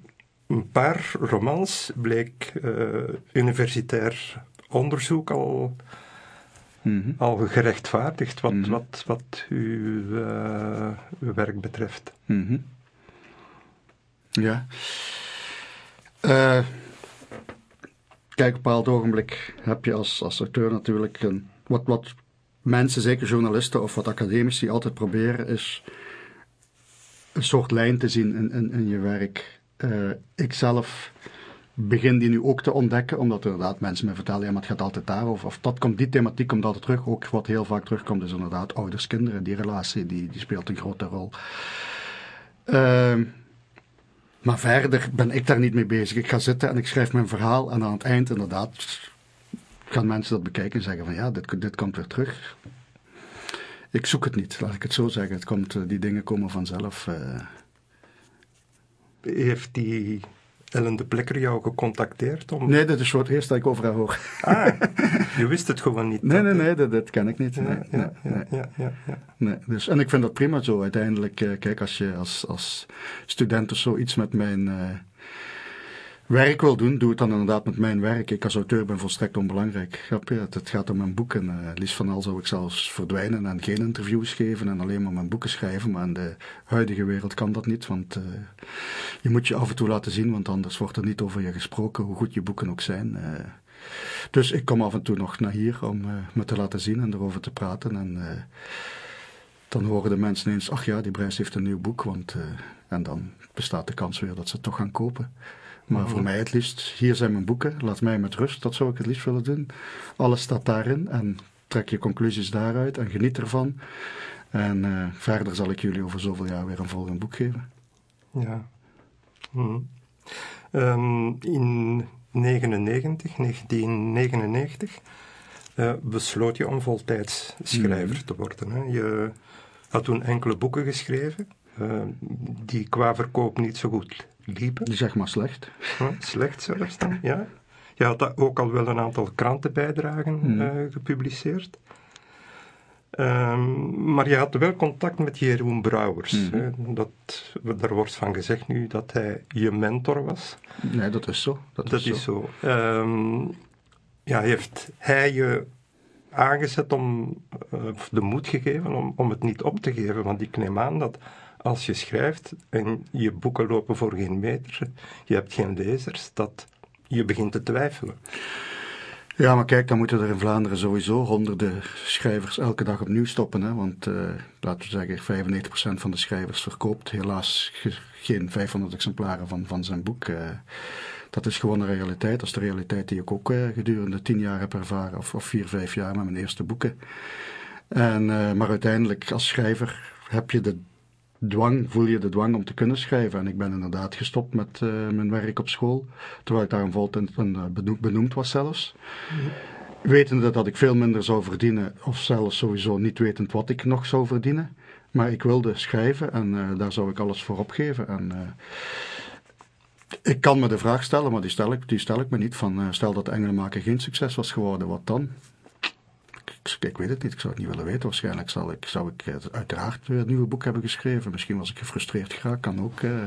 een paar romans bleek uh, universitair onderzoek al, mm -hmm. al gerechtvaardigd wat, mm -hmm. wat, wat uw, uh, uw werk betreft. Mm -hmm. Ja. Uh, kijk, op een bepaald ogenblik heb je als, als auteur natuurlijk een, wat, wat mensen, zeker journalisten of wat academici, altijd proberen is een soort lijn te zien in, in, in je werk. Uh, ik zelf begin die nu ook te ontdekken, omdat inderdaad mensen me vertellen, ja, maar het gaat altijd daarover. Of dat komt, die thematiek komt altijd terug. Ook wat heel vaak terugkomt is inderdaad ouders, kinderen. Die relatie, die, die speelt een grote rol. Uh, Maar verder ben ik daar niet mee bezig. Ik ga zitten en ik schrijf mijn verhaal en aan het eind inderdaad gaan mensen dat bekijken en zeggen van ja, dit, dit komt weer terug. Ik zoek het niet, laat ik het zo zeggen. Het komt, eh, die dingen komen vanzelf. Uh... Heeft die Ellen de Plekker jou gecontacteerd? Om... Nee, dat is voor het eerst dat ik over haar hoor. Ah, je wist het gewoon niet. Nee, nee, nee, dat, dat ken ik niet. Nee, ja, ja, ja, ja, ja, Nee, dus, en ik vind dat prima zo. Uiteindelijk, uh, kijk, als je als, als student of zoiets met mijn werk wil doen, doe het dan inderdaad met mijn werk. Ik als auteur ben volstrekt onbelangrijk. Het gaat om mijn boeken. Uh, liefst van al zou ik zelfs verdwijnen en geen interviews geven en alleen maar mijn boeken schrijven. Maar in de huidige wereld kan dat niet, want uh, je moet je af en toe laten zien, want anders wordt er niet over je gesproken, hoe goed je boeken ook zijn. Uh, dus ik kom af en toe nog naar hier om me te laten zien en erover te praten. En dan horen de mensen eens, ach ja, die Brijs heeft een nieuw boek, want, en dan bestaat de kans weer dat ze het toch gaan kopen. Maar voor mij het liefst, hier zijn mijn boeken, laat mij met rust, dat zou ik het liefst willen doen. Alles staat daarin en trek je conclusies daaruit en geniet ervan. En uh, verder zal ik jullie over zoveel jaar weer een volgend boek geven. Ja. Um, in 99, 1999 uh, besloot je om voltijds schrijver mm. te worden. Hè? Je had toen enkele boeken geschreven, die qua verkoop niet zo goed liepen. Zeg maar slecht. slecht zelfs dan, ja. Je had ook al wel een aantal krantenbijdragen mm. uh, gepubliceerd. Um, maar je had wel contact met Jeroen Brouwers. Mm. Dat, daar wordt van gezegd nu dat hij je mentor was. Nee, dat is zo. Dat, dat is zo. zo. Um, ja, heeft hij je aangezet om, uh, de moed gegeven om, om het niet op te geven? Want ik neem aan dat als je schrijft en je boeken lopen voor geen meter, je hebt geen lezers, dat je begint te twijfelen. Ja, maar kijk, dan moeten er in Vlaanderen sowieso honderden schrijvers elke dag opnieuw stoppen. Hè? Want uh, laten we zeggen, 95% van de schrijvers verkoopt helaas geen 500 exemplaren van, van zijn boek. Uh, dat is gewoon een realiteit. Dat is de realiteit die ik ook uh, gedurende tien jaar heb ervaren, of, of vier, vijf jaar met mijn eerste boeken. En, maar uiteindelijk als schrijver heb je de dwang, voel je de dwang om te kunnen schrijven. En ik ben inderdaad gestopt met uh, mijn werk op school, terwijl ik daar een voltijd benoemd was zelfs. Mm Wetende dat ik veel minder zou verdienen, of zelfs sowieso niet wetend wat ik nog zou verdienen. Maar ik wilde schrijven en uh, daar zou ik alles voor opgeven. En, uh, ik kan me de vraag stellen, maar die stel ik, die stel ik me niet. Van, stel dat Engelenmaker geen succes was geworden, wat dan? Ik, weet het niet, ik zou het niet willen weten. Waarschijnlijk zal ik, zou ik eh, uiteraard weer een nieuwe boek hebben geschreven. Misschien was ik gefrustreerd geraakt, kan ook. Uh,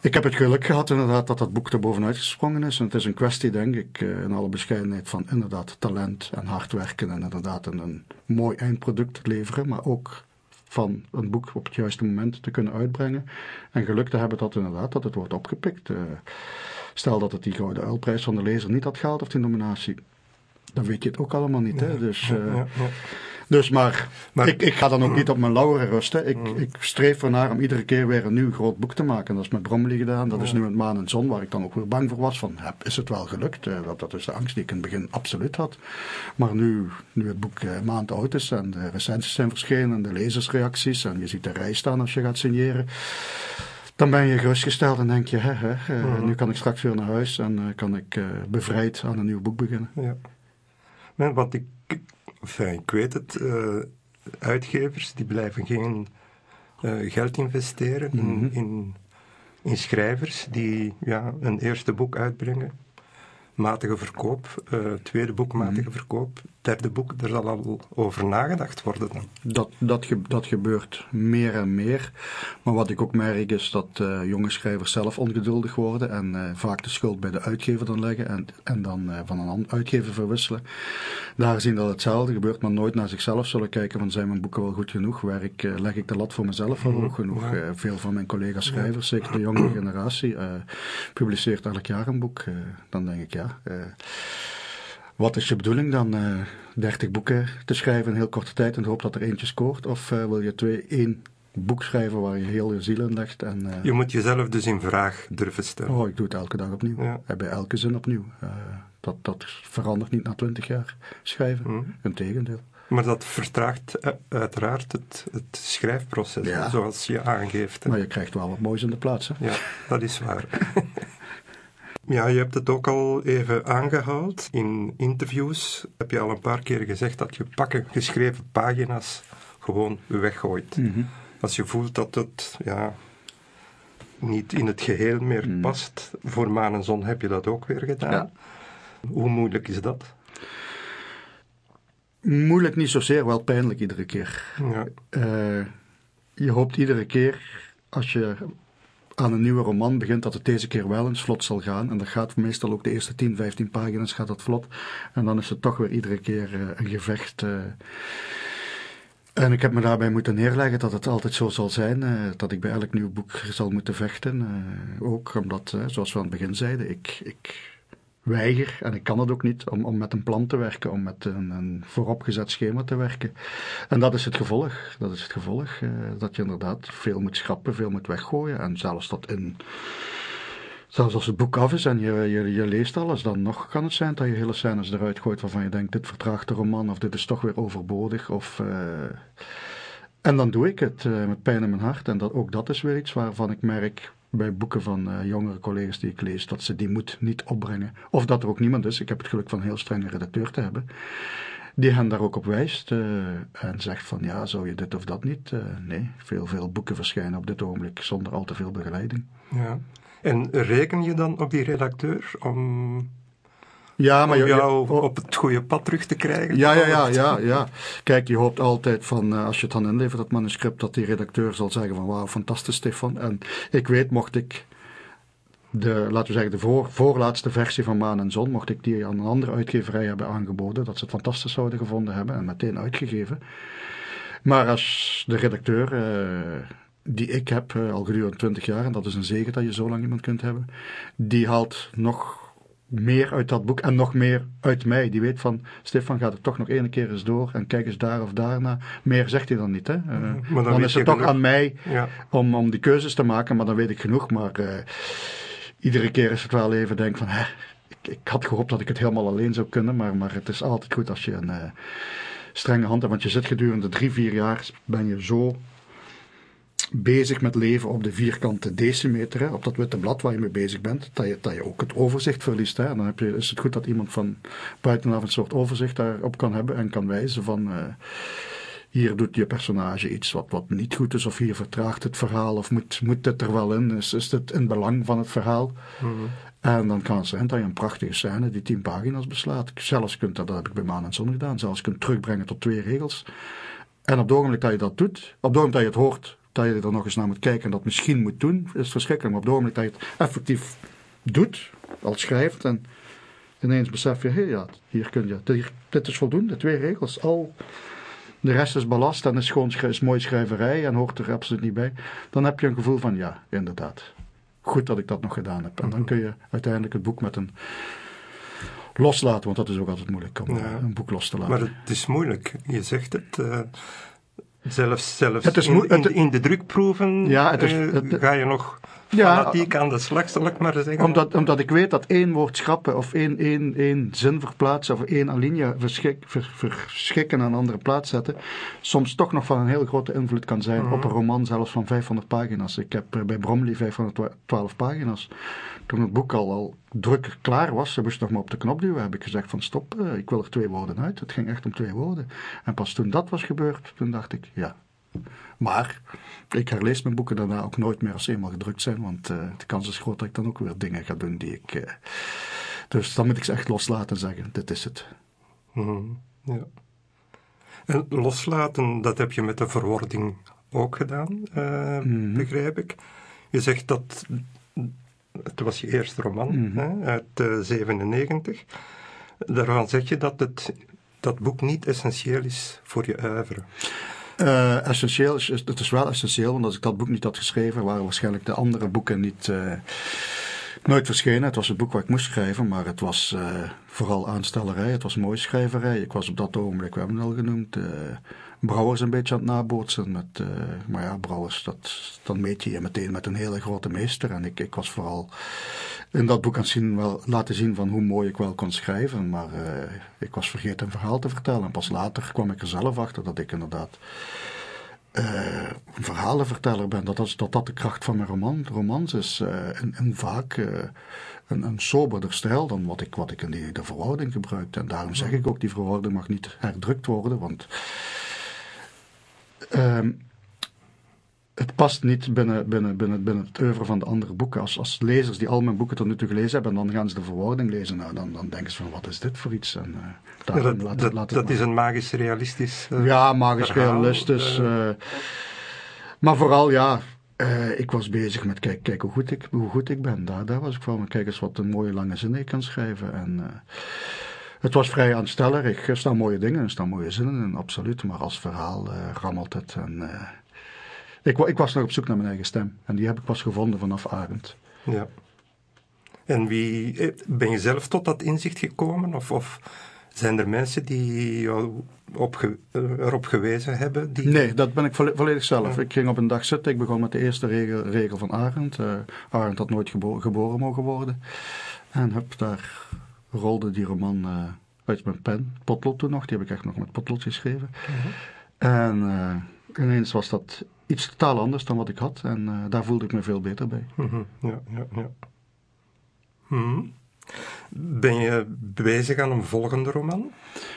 ik heb het geluk gehad inderdaad dat dat boek er bovenuit gesprongen is. En het is een kwestie, denk ik, uh, in alle bescheidenheid van inderdaad talent en hard werken. En inderdaad een, mooi eindproduct leveren, maar ook van een boek op het juiste moment te kunnen uitbrengen. En geluk te hebben dat inderdaad dat het wordt opgepikt. Stel dat het die Gouden Uilprijs van de lezer niet had gehaald of die nominatie dan weet je het ook allemaal niet. Hè? Dus, ja, dus maar, maar ik, ik, ga dan ook niet op mijn lauren rusten. Ik, ik streef ernaar om iedere keer weer een nieuw groot boek te maken. Dat is met Bromley gedaan. Dat is nu met Maan en Zon, waar ik dan ook weer bang voor was. Van, is het wel gelukt? dat, dat is de angst die ik in het begin absoluut had. Maar nu, nu het boek uh, maand oud is en de recensies zijn verschenen en de lezersreacties en je ziet de rij staan als je gaat signeren dan ben je gerustgesteld en denk je, hè, hè, uh, nu kan ik straks weer naar huis en kan ik bevrijd aan een nieuw boek beginnen. Ja. Want ik, enfin, ik weet het, uh, uitgevers die blijven geen uh, geld investeren in, mm -hmm. in, in, schrijvers die ja, een eerste boek uitbrengen. Matige verkoop, uh, tweede boek matige mm. verkoop, derde boek, er zal al over nagedacht worden dan. Dat, dat, ge, dat gebeurt meer en meer. Maar wat ik ook merk is dat uh, jonge schrijvers zelf ongeduldig worden en uh, vaak de schuld bij de uitgever dan leggen en, en dan van een uitgever verwisselen. Daar zien dat hetzelfde gebeurt, maar nooit naar zichzelf zullen kijken van zijn mijn boeken wel goed genoeg? Werk, leg ik de lat voor mezelf wel hoog genoeg? Ja. veel van mijn collega's schrijvers, zeker de jongere generatie, publiceert elk jaar een boek. dan denk ik ja. Wat is je bedoeling dan? Uh, 30 boeken te schrijven in heel korte tijd en hoop dat er eentje scoort? Of uh, wil je twee, één boek schrijven waar je heel je ziel in legt? En, uh... Je moet jezelf dus in vraag durven stellen. Oh, ik doe het elke dag opnieuw. Ja. Bij elke zin opnieuw. Dat, dat verandert niet na twintig jaar schrijven. Mm. Integendeel. Maar dat vertraagt eh, uiteraard het, het schrijfproces, Ja. zoals je aangeeft. hè. Maar je krijgt wel wat moois in de plaats. Hè? Ja, dat is waar. ja, je hebt het ook al even aangehaald. In interviews heb je al een paar keer gezegd dat je pakken geschreven pagina's gewoon weggooit. Mhm. Als je voelt dat het ja, niet in het geheel meer Mm. past. Voor maan en zon heb je dat ook weer gedaan. Ja. Hoe moeilijk is dat? Moeilijk niet zozeer, wel pijnlijk iedere keer. Ja. Eh, je hoopt iedere keer als je aan een nieuwe roman begint dat het deze keer wel eens vlot zal gaan. En dat gaat meestal ook de eerste 10, 15 pagina's gaat dat vlot. En dan is het toch weer iedere keer eh, een gevecht. eh. En ik heb me daarbij moeten neerleggen dat het altijd zo zal zijn. eh, dat ik bij elk nieuw boek zal moeten vechten. ook omdat, zoals we aan het begin zeiden, ik, ik weiger, en ik kan het ook niet, om, om met een plan te werken, om met een, een vooropgezet schema te werken. En dat is het gevolg. Dat is het gevolg. eh, dat je inderdaad veel moet schrappen, veel moet weggooien. En zelfs tot in. Zelfs als het boek af is en je, je, je leest alles, dan nog kan het zijn dat je hele scènes eruit gooit waarvan je denkt: dit vertraagt de roman, of dit is toch weer overbodig. Of, eh, En dan doe ik het eh, met pijn in mijn hart. En dat, ook dat is weer iets waarvan ik merk bij boeken van eh, jongere collega's die ik lees, dat ze die moed niet opbrengen. Of dat er ook niemand is. Ik heb het geluk van een heel strenge redacteur te hebben die hen daar ook op wijst eh, en zegt van ja, zou je dit of dat niet? Eh, nee, veel, veel boeken verschijnen op dit ogenblik zonder al te veel begeleiding. Ja. En reken je dan op die redacteur om, Ja, om maar je- jou oh, op het goede pad terug te krijgen? ja, ja, ja, ja, ja. Kijk, je hoopt altijd van, eh, als je het dan inlevert, dat manuscript, dat die redacteur zal zeggen van, wauw, fantastisch Stefan. En ik weet, mocht ik de, laten we zeggen, de voor, voorlaatste versie van Maan en Zon, mocht ik die aan een andere uitgeverij hebben aangeboden, dat ze het fantastisch zouden gevonden hebben en meteen uitgegeven. Maar als de redacteur, eh, die ik heb eh, al gedurende 20 jaar, en dat is een zegen dat je zo lang iemand kunt hebben, die haalt nog meer uit dat boek en nog meer uit mij. Die weet van, Stefan gaat het toch nog één keer eens door en kijk eens daar of daarna. Meer zegt hij dan niet. Hè? Eh, dan dan is het toch genoeg. aan mij Ja. om, om die keuzes te maken, maar dan weet ik genoeg. Maar eh, iedere keer is het wel even denk van, hè, ik, ik had gehoopt dat ik het helemaal alleen zou kunnen, maar, maar het is altijd goed als je een eh, strenge hand hebt. Want je zit gedurende drie, vier jaar, ben je zo bezig met leven op de vierkante decimeter, hè, op dat witte blad waar je mee bezig bent, dat je, dat je ook het overzicht verliest. Hè. En dan heb je, is het goed dat iemand van buitenaf een soort overzicht daarop kan hebben en kan wijzen van... eh, hier doet je personage iets wat, wat niet goed is, of hier vertraagt het verhaal, of moet, moet dit er wel in, is, is dit in belang van het verhaal? Mhm. En dan kan het zijn dat je een prachtige scène die tien pagina's beslaat. Zelfs kunt dat, dat heb ik bij Maan en Zon gedaan, zelfs kunt terugbrengen tot twee regels. En op het ogenblik dat je dat doet, op het ogenblik dat je het hoort, dat je er nog eens naar moet kijken en dat misschien moet doen, is verschrikkelijk. Maar op het dat je het effectief doet, als schrijft, en ineens besef je, hé ja, hier kun je, dit is voldoende, twee regels, al... De rest is ballast en is gewoon is mooi schrijverij en hoort er absoluut niet bij. Dan heb je een gevoel van ja, inderdaad. Goed dat ik dat nog gedaan heb. En dan kun je uiteindelijk het boek met een loslaten, want dat is ook altijd moeilijk om Ja. eh, een boek los te laten. Maar het is moeilijk. Je zegt het. eh, zelfs zelfs Het is in, in, de drukproeven Ja, het is- eh, het- ga je nog fanatiek aan de slag, zal ik maar zeggen. Omdat, omdat ik weet dat één woord schrappen of één, één, één zin verplaatsen of één alinea verschik, ver- verschikken aan een andere plaats zetten, soms toch nog van een heel grote invloed kan zijn Mhm. op een roman zelfs van 500 pagina's. Ik heb eh, bij Bromley 512 pagina's. Toen het boek al, al druk klaar was, ze moest nog maar op de knop duwen, heb ik gezegd van stop, eh, ik wil er twee woorden uit. Het ging echt om twee woorden. En pas toen dat was gebeurd, toen dacht ik, ja, maar ik herlees mijn boeken daarna ook nooit meer als ze eenmaal gedrukt zijn, want eh, de kans is groot dat ik dan ook weer dingen ga doen die ik. eh, dus dan moet ik ze echt loslaten en zeggen: dit is het. Mhm, ja. En loslaten, dat heb je met de verwording ook gedaan, eh, Mhm. begrijp ik. Je zegt dat. Het was je eerste roman Mhm. hè, uit eh, 97. Daarvan zeg je dat het, dat boek niet essentieel is voor je uiveren. Eh, essentieel is, het is wel essentieel, want als ik dat boek niet had geschreven, waren waarschijnlijk de andere boeken niet. eh, Nooit verschenen. Het was het boek wat ik moest schrijven, maar het was eh, vooral aanstellerij. Het was mooie schrijverij. Ik was op dat ogenblik, we hebben het al genoemd, Brouwers een beetje aan het nabootsen. Met, eh, maar ja, Brouwers, dat, dan meet je je meteen met een hele grote meester. En ik, ik was vooral in dat boek aan zien, wel, laten zien van hoe mooi ik wel kon schrijven. Maar ik was vergeten een verhaal te vertellen. En pas later kwam ik er zelf achter dat ik inderdaad uh, een verhalenverteller ben. Dat, dat, dat dat de kracht van mijn roman, romans is. Uh, en, en, vaak uh, een, een soberder stijl dan wat ik, wat ik in die, de verhouding gebruik. En daarom zeg ik ook, die verhouding mag niet herdrukt worden. Want ehm, het past niet binnen, binnen, binnen, binnen het oeuvre van de andere boeken. Als, als lezers die al mijn boeken tot nu toe gelezen hebben, en dan gaan ze de verwoording lezen, nou, dan, dan denken ze van wat is dit voor iets? En, uh, dat, laat, dat, laat dat is een magisch realistisch. Uh, ja, magisch realistisch. Uh, maar vooral, ja, ik was bezig met kijk, kijk hoe, goed ik, hoe goed ik ben. Daar, daar was ik van. Kijk eens wat een mooie lange zin ik kan schrijven. En het was vrij aanstellerig. Er staan mooie dingen, er staan mooie zinnen in, absoluut. Maar als verhaal rammelt het. En, ik, ik, was nog op zoek naar mijn eigen stem. En die heb ik pas gevonden vanaf Arend. Ja. En wie, eh, ben je zelf tot dat inzicht gekomen? Of, of zijn er mensen die jou op, eh, erop gewezen hebben? Die... Nee, dat ben ik volledig zelf. Ik ging op een dag zitten. Ik begon met de eerste regel, regel van Arend. Uh, Arend had nooit geboren mogen worden. En heb daar rolde die roman uit mijn pen. Potlood toen nog. Die heb ik echt nog met potlood geschreven. Mhm. En ineens was dat iets totaal anders dan wat ik had. En uh, daar voelde ik me veel beter bij. Mhm, ja, ja, ja. Hmm. Ben je bezig aan een volgende roman?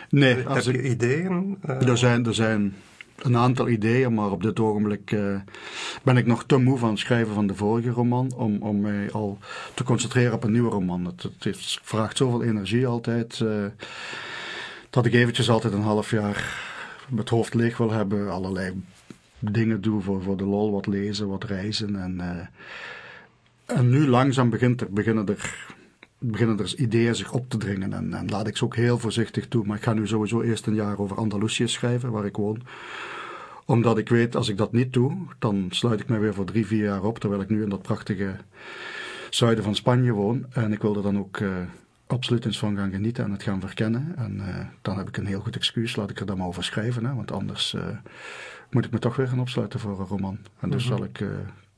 Nee. Als Heb je ideeën? Uh... Er, zijn, er zijn een aantal ideeën, maar op dit ogenblik uh, ben ik nog te moe van het schrijven van de vorige roman om, om mij al te concentreren op een nieuwe roman. Het, het heeft, vraagt zoveel energie altijd, dat ik eventjes altijd een half jaar het hoofd leeg wil hebben, allerlei dingen doe voor, voor de lol, wat lezen, wat reizen. En, uh, en nu langzaam begint er, beginnen er beginnen er ideeën zich op te dringen. En, en, laat ik ze ook heel voorzichtig toe. Maar ik ga nu sowieso eerst een jaar over Andalusië schrijven, waar ik woon. Omdat ik weet, als ik dat niet doe, dan sluit ik mij weer voor drie, vier jaar op. Terwijl ik nu in dat prachtige zuiden van Spanje woon. En ik wil er dan ook uh, absoluut eens van gaan genieten en het gaan verkennen. En uh, dan heb ik een heel goed excuus, laat ik er dan maar over schrijven. Hè, want anders moet ik me toch weer gaan opsluiten voor een roman. En dus mhm. zal ik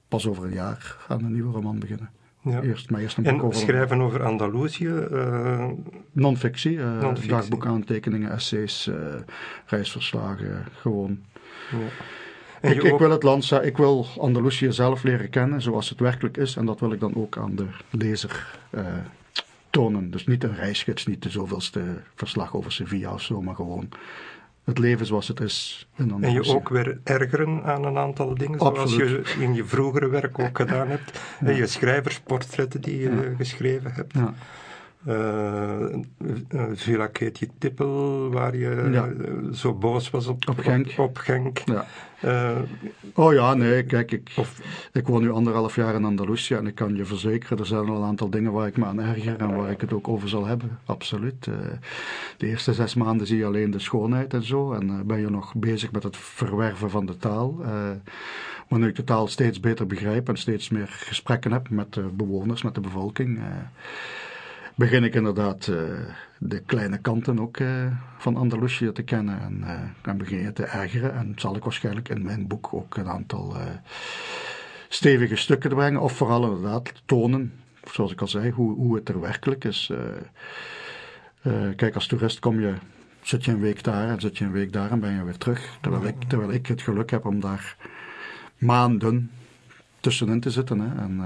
pas over een jaar aan een nieuwe roman beginnen. Ja. Eerst, maar eerst een en over... schrijven over Andalusië? Uh... Non-fictie, uh, non dagboekaantekeningen, essays, reisverslagen, gewoon. Ja. Ik, ik, wil het land, ik wil Andalusië zelf leren kennen zoals het werkelijk is. En dat wil ik dan ook aan de lezer tonen. Dus niet een reisgids, niet de zoveelste verslag over Sevilla of zo, maar gewoon het leven zoals het is. En je ook weer ergeren aan een aantal dingen, zoals je in je vroegere werk ook gedaan hebt. Ja. En je schrijversportretten die je geschreven hebt. Ja. Uh, Villa Keetje Tippel, waar je zo boos was op, op Genk. Op, Genk. Ja. oh ja, nee, kijk, ik, of, ik woon nu anderhalf jaar in Andalusië en ik kan je verzekeren, er zijn al een aantal dingen waar ik me aan erger en waar ik het ook over zal hebben, absoluut. de eerste zes maanden zie je alleen de schoonheid en zo en ben je nog bezig met het verwerven van de taal. wanneer ik de taal steeds beter begrijp en steeds meer gesprekken heb met de bewoners, met de bevolking begin ik inderdaad uh, de kleine kanten ook uh, van Andalusië te kennen. En uh, begin je te ergeren. En zal ik waarschijnlijk in mijn boek ook een aantal stevige stukken brengen. Of vooral inderdaad tonen, zoals ik al zei, hoe, hoe het er werkelijk is. kijk, als toerist kom je, zit je een week daar en zit je een week daar en ben je weer terug. Terwijl ik, terwijl ik het geluk heb om daar maanden tussenin te zitten. Hè. En,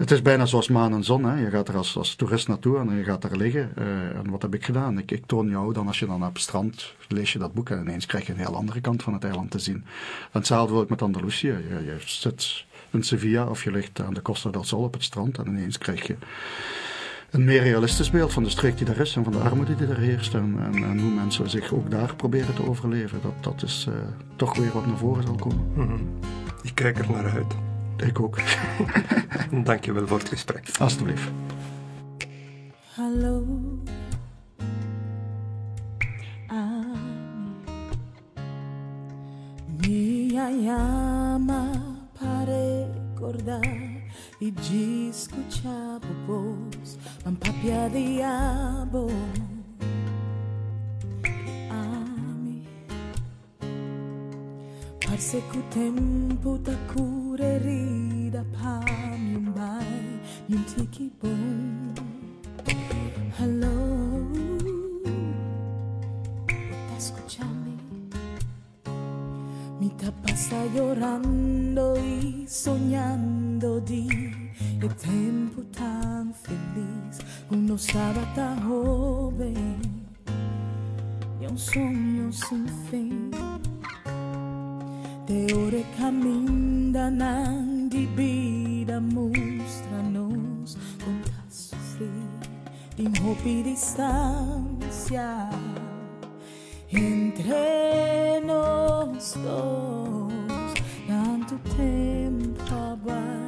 het is bijna zoals maan en zon. Hè. Je gaat er als, als toerist naartoe en je gaat daar liggen. Uh, en wat heb ik gedaan? Ik, ik, toon jou dan, als je dan op het strand lees je dat boek en ineens krijg je een heel andere kant van het eiland te zien. En hetzelfde wil ik met Andalusië. Je, je zit in Sevilla of je ligt aan de Costa del Sol op het strand en ineens krijg je een meer realistisch beeld van de streek die daar is en van de armoede die daar heerst. En, hoe mensen zich ook daar proberen te overleven. Dat, dat is uh, toch weer wat naar voren zal komen. Mm -hmm. Ik kijk er naar uit. Ik ook. Dank je wel voor het gesprek. Alsjeblieft. Hallo. Mi llama para recordar y yo escuchaba voz, man papia diabo. Cu tempo ta cure rida pa mi mai num tiki bom. Hello, ¿estás escuchando? Mi pasa llorando y soñando di el tiempo tan feliz, uno estaba tan joven y un sueño sin fin. Teure caminda nan di vida mostra-nos como tá sofrer de roupa e distância entre nós dois tanto tempo abaixo